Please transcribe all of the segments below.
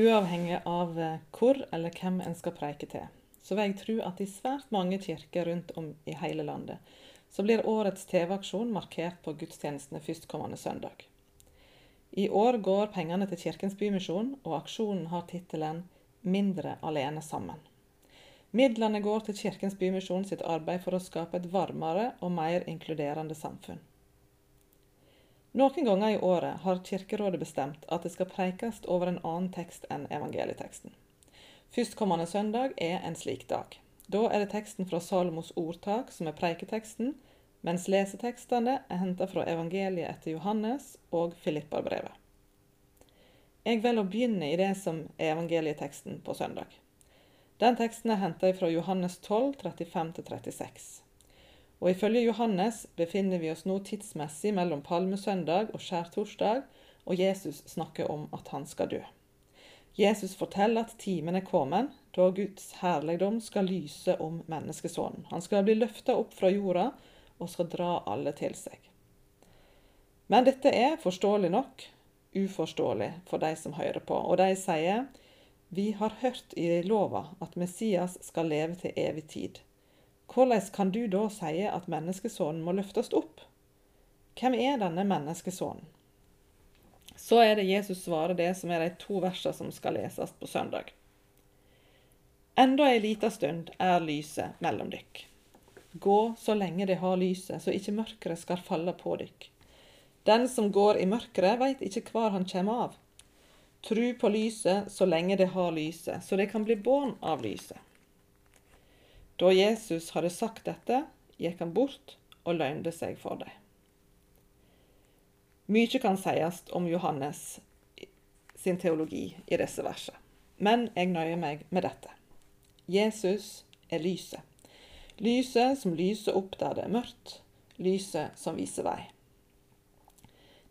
Uavhengig av eh, hvor eller hvem en skal preike til, så vil jeg tro at i svært mange kirker rundt om i hele landet, så blir årets TV-aksjon markert på gudstjenestene førstkommende søndag. I år går pengene til Kirkens Bymisjon, og aksjonen har tittelen 'Mindre alene sammen'. Midlene går til Kirkens Bymisjon sitt arbeid for å skape et varmere og mer inkluderende samfunn. Noen ganger i året har Kirkerådet bestemt at det skal preikes over en annen tekst enn evangelieteksten. Førstkommende søndag er en slik dag. Da er det teksten fra Salomos ordtak som er preiketeksten, mens lesetekstene er henta fra evangeliet etter Johannes og Filipparbrevet. Jeg velger å begynne i det som er evangelieteksten på søndag. Den teksten er henta fra Johannes 12, 35-36. Og ifølge Johannes befinner vi oss nå tidsmessig mellom palmesøndag og skjærtorsdag, og Jesus snakker om at han skal dø. Jesus forteller at timen er kommet da Guds herligdom skal lyse om menneskesonen. Han skal bli løfta opp fra jorda og skal dra alle til seg. Men dette er forståelig nok uforståelig for de som hører på, og de sier vi har hørt i lova at Messias skal leve til evig tid. Hvordan kan du da si at menneskesonen må løftes opp? Hvem er denne menneskesonen? Så er det Jesus svarer det som er de to versene som skal leses på søndag. Enda ei lita stund er lyset mellom dykk. Gå så lenge det har lyset, så ikke mørket skal falle på dykk. Den som går i mørket, veit ikke hvor han kommer av. Tru på lyset så lenge det har lyset, så det kan bli bånd av lyset. Da Jesus hadde sagt dette, gikk han bort og løgnde seg for dem. Mye kan sies om Johannes sin teologi i disse versene, men jeg nøyer meg med dette. Jesus er lyset. Lyset som lyser opp der det er mørkt. Lyset som viser vei.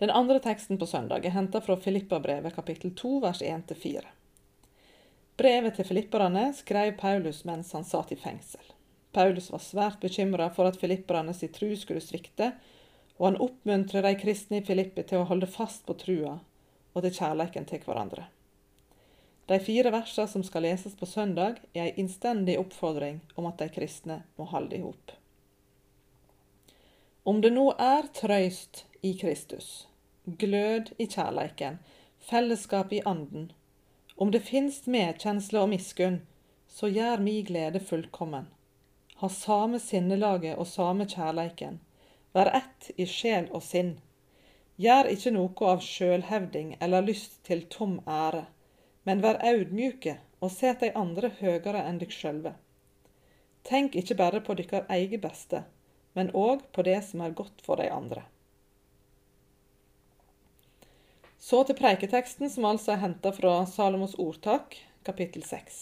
Den andre teksten på søndag er henta fra Filippa-brevet kapittel 2 vers 1-4. Brevet til filipperne skrev Paulus mens han satt i fengsel. Paulus var svært bekymra for at filipperne sin tru skulle svikte, og han oppmuntrer de kristne i Filippi til å holde fast på trua og til kjærleiken til hverandre. De fire versene som skal leses på søndag, er en innstendig oppfordring om at de kristne må holde i hop. Om det nå er trøyst i Kristus, glød i kjærleiken, fellesskap i anden, om det finst medkjensle og miskunn, så gjør mi glede fullkommen. Ha same sinnelaget og same kjærleiken. Vær ett i sjel og sinn. Gjør ikke noe av sjølhevding eller lyst til tom ære, men vær audmjuke og set de andre høyere enn dykk sjølve. Tenk ikke bare på dykkar eget beste, men òg på det som er godt for de andre. Så til preiketeksten, som altså er henta fra Salomos ordtak, kapittel 6.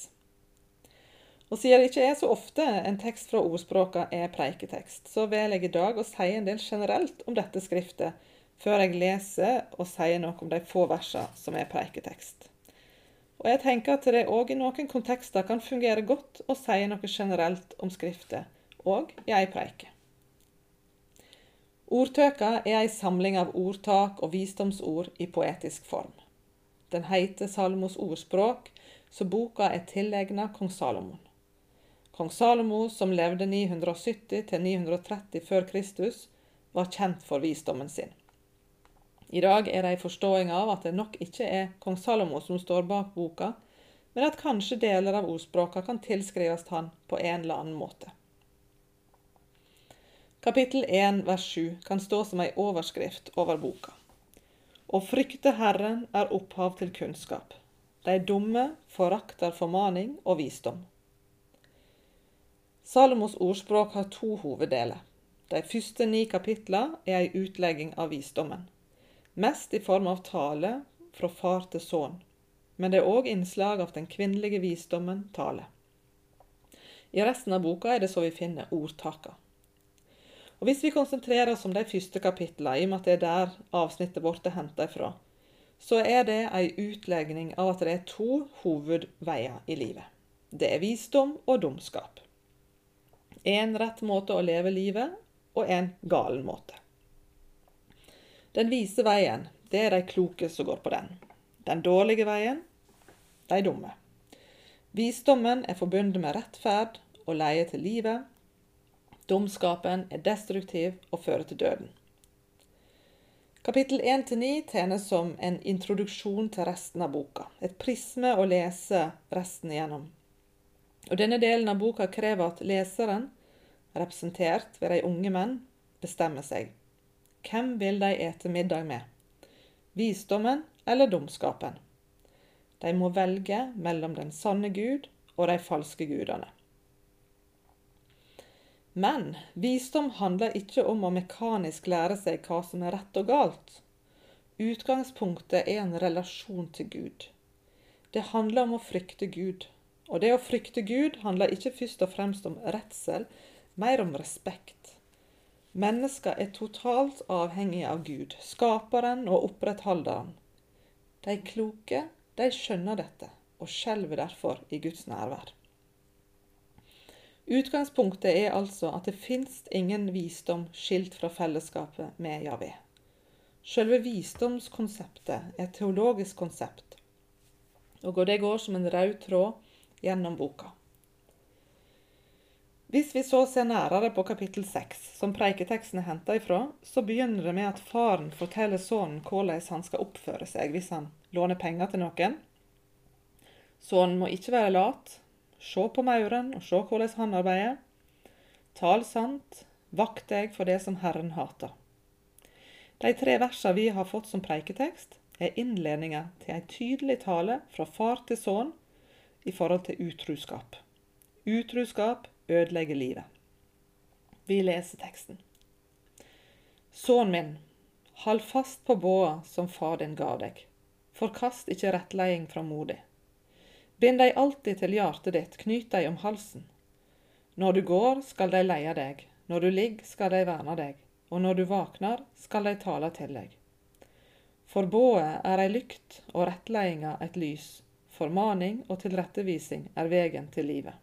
Og siden det ikke er så ofte en tekst fra ordspråka er preiketekst, så vil jeg i dag å si en del generelt om dette skriftet, før jeg leser og sier noe om de få versene som er preiketekst. Og jeg tenker at det òg i noen kontekster kan fungere godt å si noe generelt om skriftet, òg i ei preike. Ordtøka er ei samling av ordtak og visdomsord i poetisk form. Den heiter Salomos ordspråk, så boka er tilegna kong Salomon. Kong Salomo, som levde 970 til 930 før Kristus, var kjent for visdommen sin. I dag er det ei forståing av at det nok ikke er kong Salomo som står bak boka, men at kanskje deler av ordspråka kan tilskrives han på en eller annen måte. Kapittel 1 vers 7 kan stå som ei overskrift over boka. Å frykte Herren er opphav til kunnskap. De dumme forakter formaning og visdom. Salomos ordspråk har to hoveddeler. De første ni kapitlene er ei utlegging av visdommen. Mest i form av tale fra far til sønn, men det er òg innslag av den kvinnelige visdommen tale. I resten av boka er det så vi finner ordtaka. Og Hvis vi konsentrerer oss om de første kapitlene, i og med at det er der avsnittet vårt er henta ifra, så er det ei utlegning av at det er to hovedveier i livet. Det er visdom og dumskap. En rett måte å leve livet, og en galen måte. Den vise veien, det er de kloke som går på den. Den dårlige veien, de dumme. Visdommen er forbundet med rettferd og leie til livet. Dumskapen er destruktiv og fører til døden. Kapittel 1-9 tjener som en introduksjon til resten av boka. Et prisme å lese resten igjennom. Og Denne delen av boka krever at leseren, representert ved de unge menn, bestemmer seg. Hvem vil de ete middag med? Visdommen eller dumskapen? De må velge mellom den sanne Gud og de falske gudene. Men visdom handler ikke om å mekanisk lære seg hva som er rett og galt. Utgangspunktet er en relasjon til Gud. Det handler om å frykte Gud. Og det å frykte Gud handler ikke først og fremst om redsel, mer om respekt. Mennesker er totalt avhengige av Gud, skaperen og opprettholderen. De kloke, de skjønner dette, og skjelver derfor i Guds nærvær. Utgangspunktet er altså at det fins ingen visdom skilt fra fellesskapet med Javé. Selve visdomskonseptet er et teologisk konsept, og det går som en rød tråd gjennom boka. Hvis vi så ser nærere på kapittel 6, som preiketeksten er henta ifra, så begynner det med at faren forteller sønnen hvordan han skal oppføre seg hvis han låner penger til noen. Sønnen må ikke være lat, Se på mauren og se hvordan han arbeider. Tal sant, vakt deg for det som Herren hater. De tre versene vi har fått som preiketekst, er innledninga til en tydelig tale fra far til sønn i forhold til utruskap. Utruskap ødelegger livet. Vi leser teksten. Sønnen min, hold fast på båa som far din ga deg. Forkast ikke rettleding fra mor di. Bind dei alltid til hjertet ditt, knyt dei om halsen. Når du går, skal dei leie deg, når du ligg, skal dei verne deg, og når du vaknar, skal dei tale til deg. For bået er ei lykt og rettleiinga et lys, formaning og tilrettevising er vegen til livet.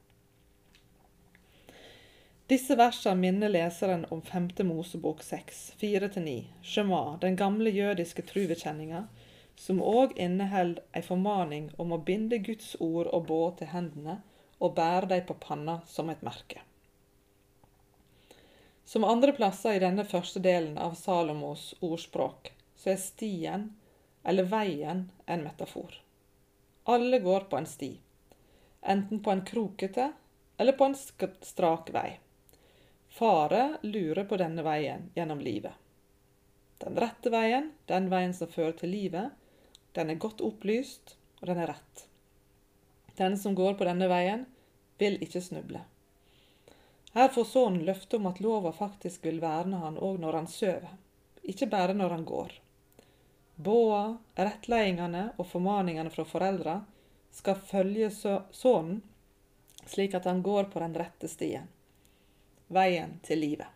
Disse versene minner leseren om 5. Mosebok 6, 4-9, Shema, den gamle jødiske truvekjenninga, som òg inneholder ei formaning om å binde Guds ord og båd til hendene og bære dem på panna som et merke. Som andre plasser i denne første delen av Salomos ordspråk, så er stien, eller veien, en metafor. Alle går på en sti, enten på en krokete eller på en strak vei. Fare lurer på denne veien gjennom livet. Den rette veien, den veien som fører til livet, den er godt opplyst, og den er rett. Den som går på denne veien, vil ikke snuble. Her får sønnen løfte om at lova faktisk vil verne han òg når han sover, ikke bare når han går. Båa, rettledingene og formaningene fra foreldra skal følge sønnen slik at han går på den rette stien, veien til livet.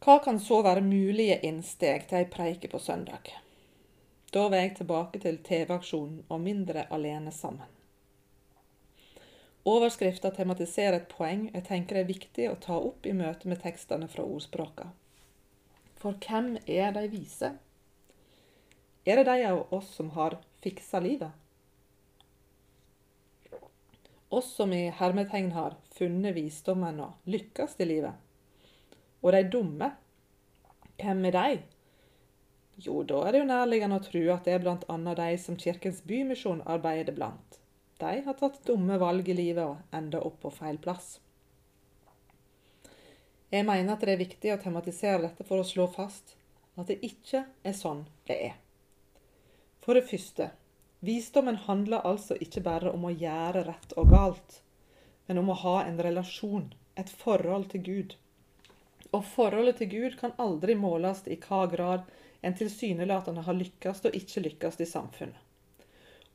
Hva kan så være mulige innsteg til ei preike på søndag? Da var jeg tilbake til TV-aksjonen og mindre alene sammen. Overskrifta tematiserer et poeng jeg tenker er viktig å ta opp i møte med tekstene fra ordspråka. For hvem er de vise? Er det de av oss som har fiksa livet? Oss som i hermetegn har funnet visdommen og lykkes i livet? Og de dumme, hvem er de? Jo, da er det jo nærliggende å tro at det er bl.a. de som Kirkens Bymisjon arbeider blant. De har tatt dumme valg i livet og enda opp på feil plass. Jeg mener at det er viktig å tematisere dette for å slå fast at det ikke er sånn det er. For det første, visdommen handler altså ikke bare om å gjøre rett og galt, men om å ha en relasjon, et forhold til Gud. Og forholdet til Gud kan aldri måles i hva grad en tilsynelatende har lykkes og ikke lykkes i samfunnet.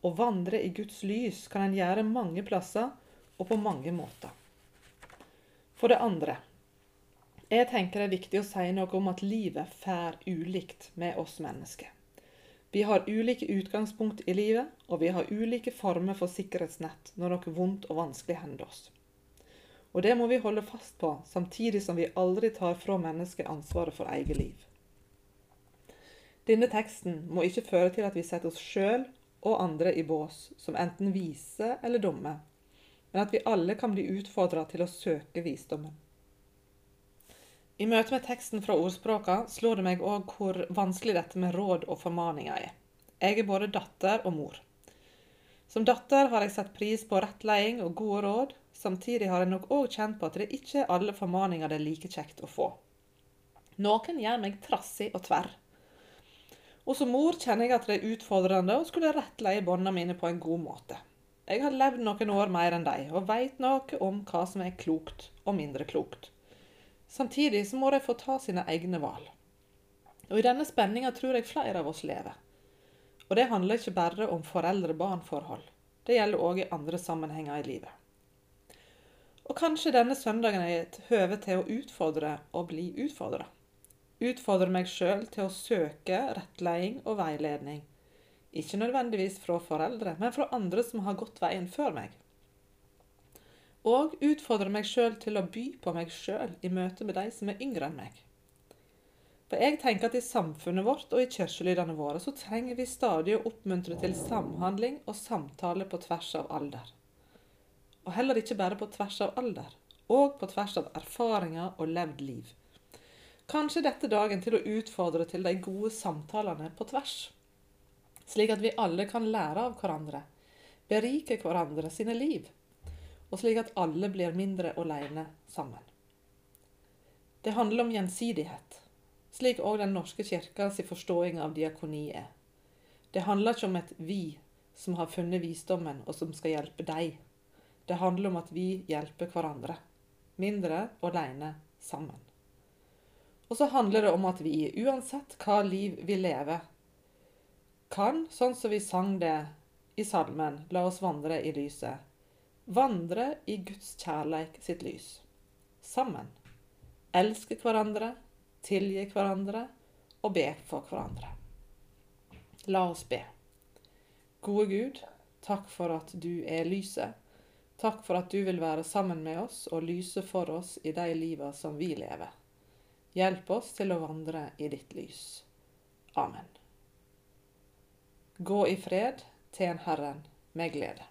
Å vandre i Guds lys kan en gjøre mange plasser og på mange måter. For det andre jeg tenker det er viktig å si noe om at livet fær ulikt med oss mennesker. Vi har ulike utgangspunkt i livet, og vi har ulike former for sikkerhetsnett når noe vondt og vanskelig hender oss. Og det må vi holde fast på, samtidig som vi aldri tar fra mennesket ansvaret for eget liv. Denne teksten må ikke føre til at vi setter oss sjøl og andre i bås som enten vise eller dumme, men at vi alle kan bli utfordra til å søke visdommen. I møte med teksten fra ordspråka slår det meg òg hvor vanskelig dette med råd og formaninger er. Jeg er både datter og mor. Som datter har jeg satt pris på rettleding og gode råd. Samtidig har jeg nok òg kjent på at det ikke er alle formaninger det er like kjekt å få. Noen gjør meg trassig og tverr. Og som mor kjenner jeg at det er utfordrende å skulle rettleie båndene mine på en god måte. Jeg har levd noen år mer enn de, og veit noe om hva som er klokt og mindre klokt. Samtidig så må de få ta sine egne valg. Og I denne spenninga tror jeg flere av oss lever. Og det handler ikke bare om foreldre-barn-forhold. Det gjelder òg i andre sammenhenger i livet. Og kanskje denne søndagen er et høve til å utfordre og bli utfordra. Utfordre meg sjøl til å søke rettleding og veiledning. Ikke nødvendigvis fra foreldre, men fra andre som har gått veien før meg og utfordre meg sjøl til å by på meg sjøl i møte med de som er yngre enn meg. For jeg tenker at i samfunnet vårt og i kirkelydene våre så trenger vi stadig å oppmuntre til samhandling og samtale på tvers av alder. Og heller ikke bare på tvers av alder, og på tvers av erfaringer og levd liv. Kanskje dette dagen til å utfordre til de gode samtalene på tvers, slik at vi alle kan lære av hverandre, berike hverandre sine liv og slik at alle blir mindre alene sammen. Det handler om gjensidighet, slik òg Den norske kirka sin forståing av diakoni er. Det handler ikke om et vi som har funnet visdommen, og som skal hjelpe deg. Det handler om at vi hjelper hverandre. Mindre alene sammen. Og så handler det om at vi, uansett hva liv vi lever, kan, sånn som vi sang det i salmen, la oss vandre i lyset, vandre i Guds kjærleik sitt lys. Sammen. Elske hverandre, tilgi hverandre og be for hverandre. La oss be. Gode Gud, takk for at du er lyset. Takk for at du vil være sammen med oss og lyse for oss i de liva som vi lever. Hjelp oss til å vandre i ditt lys. Amen. Gå i fred, tjen Herren med glede.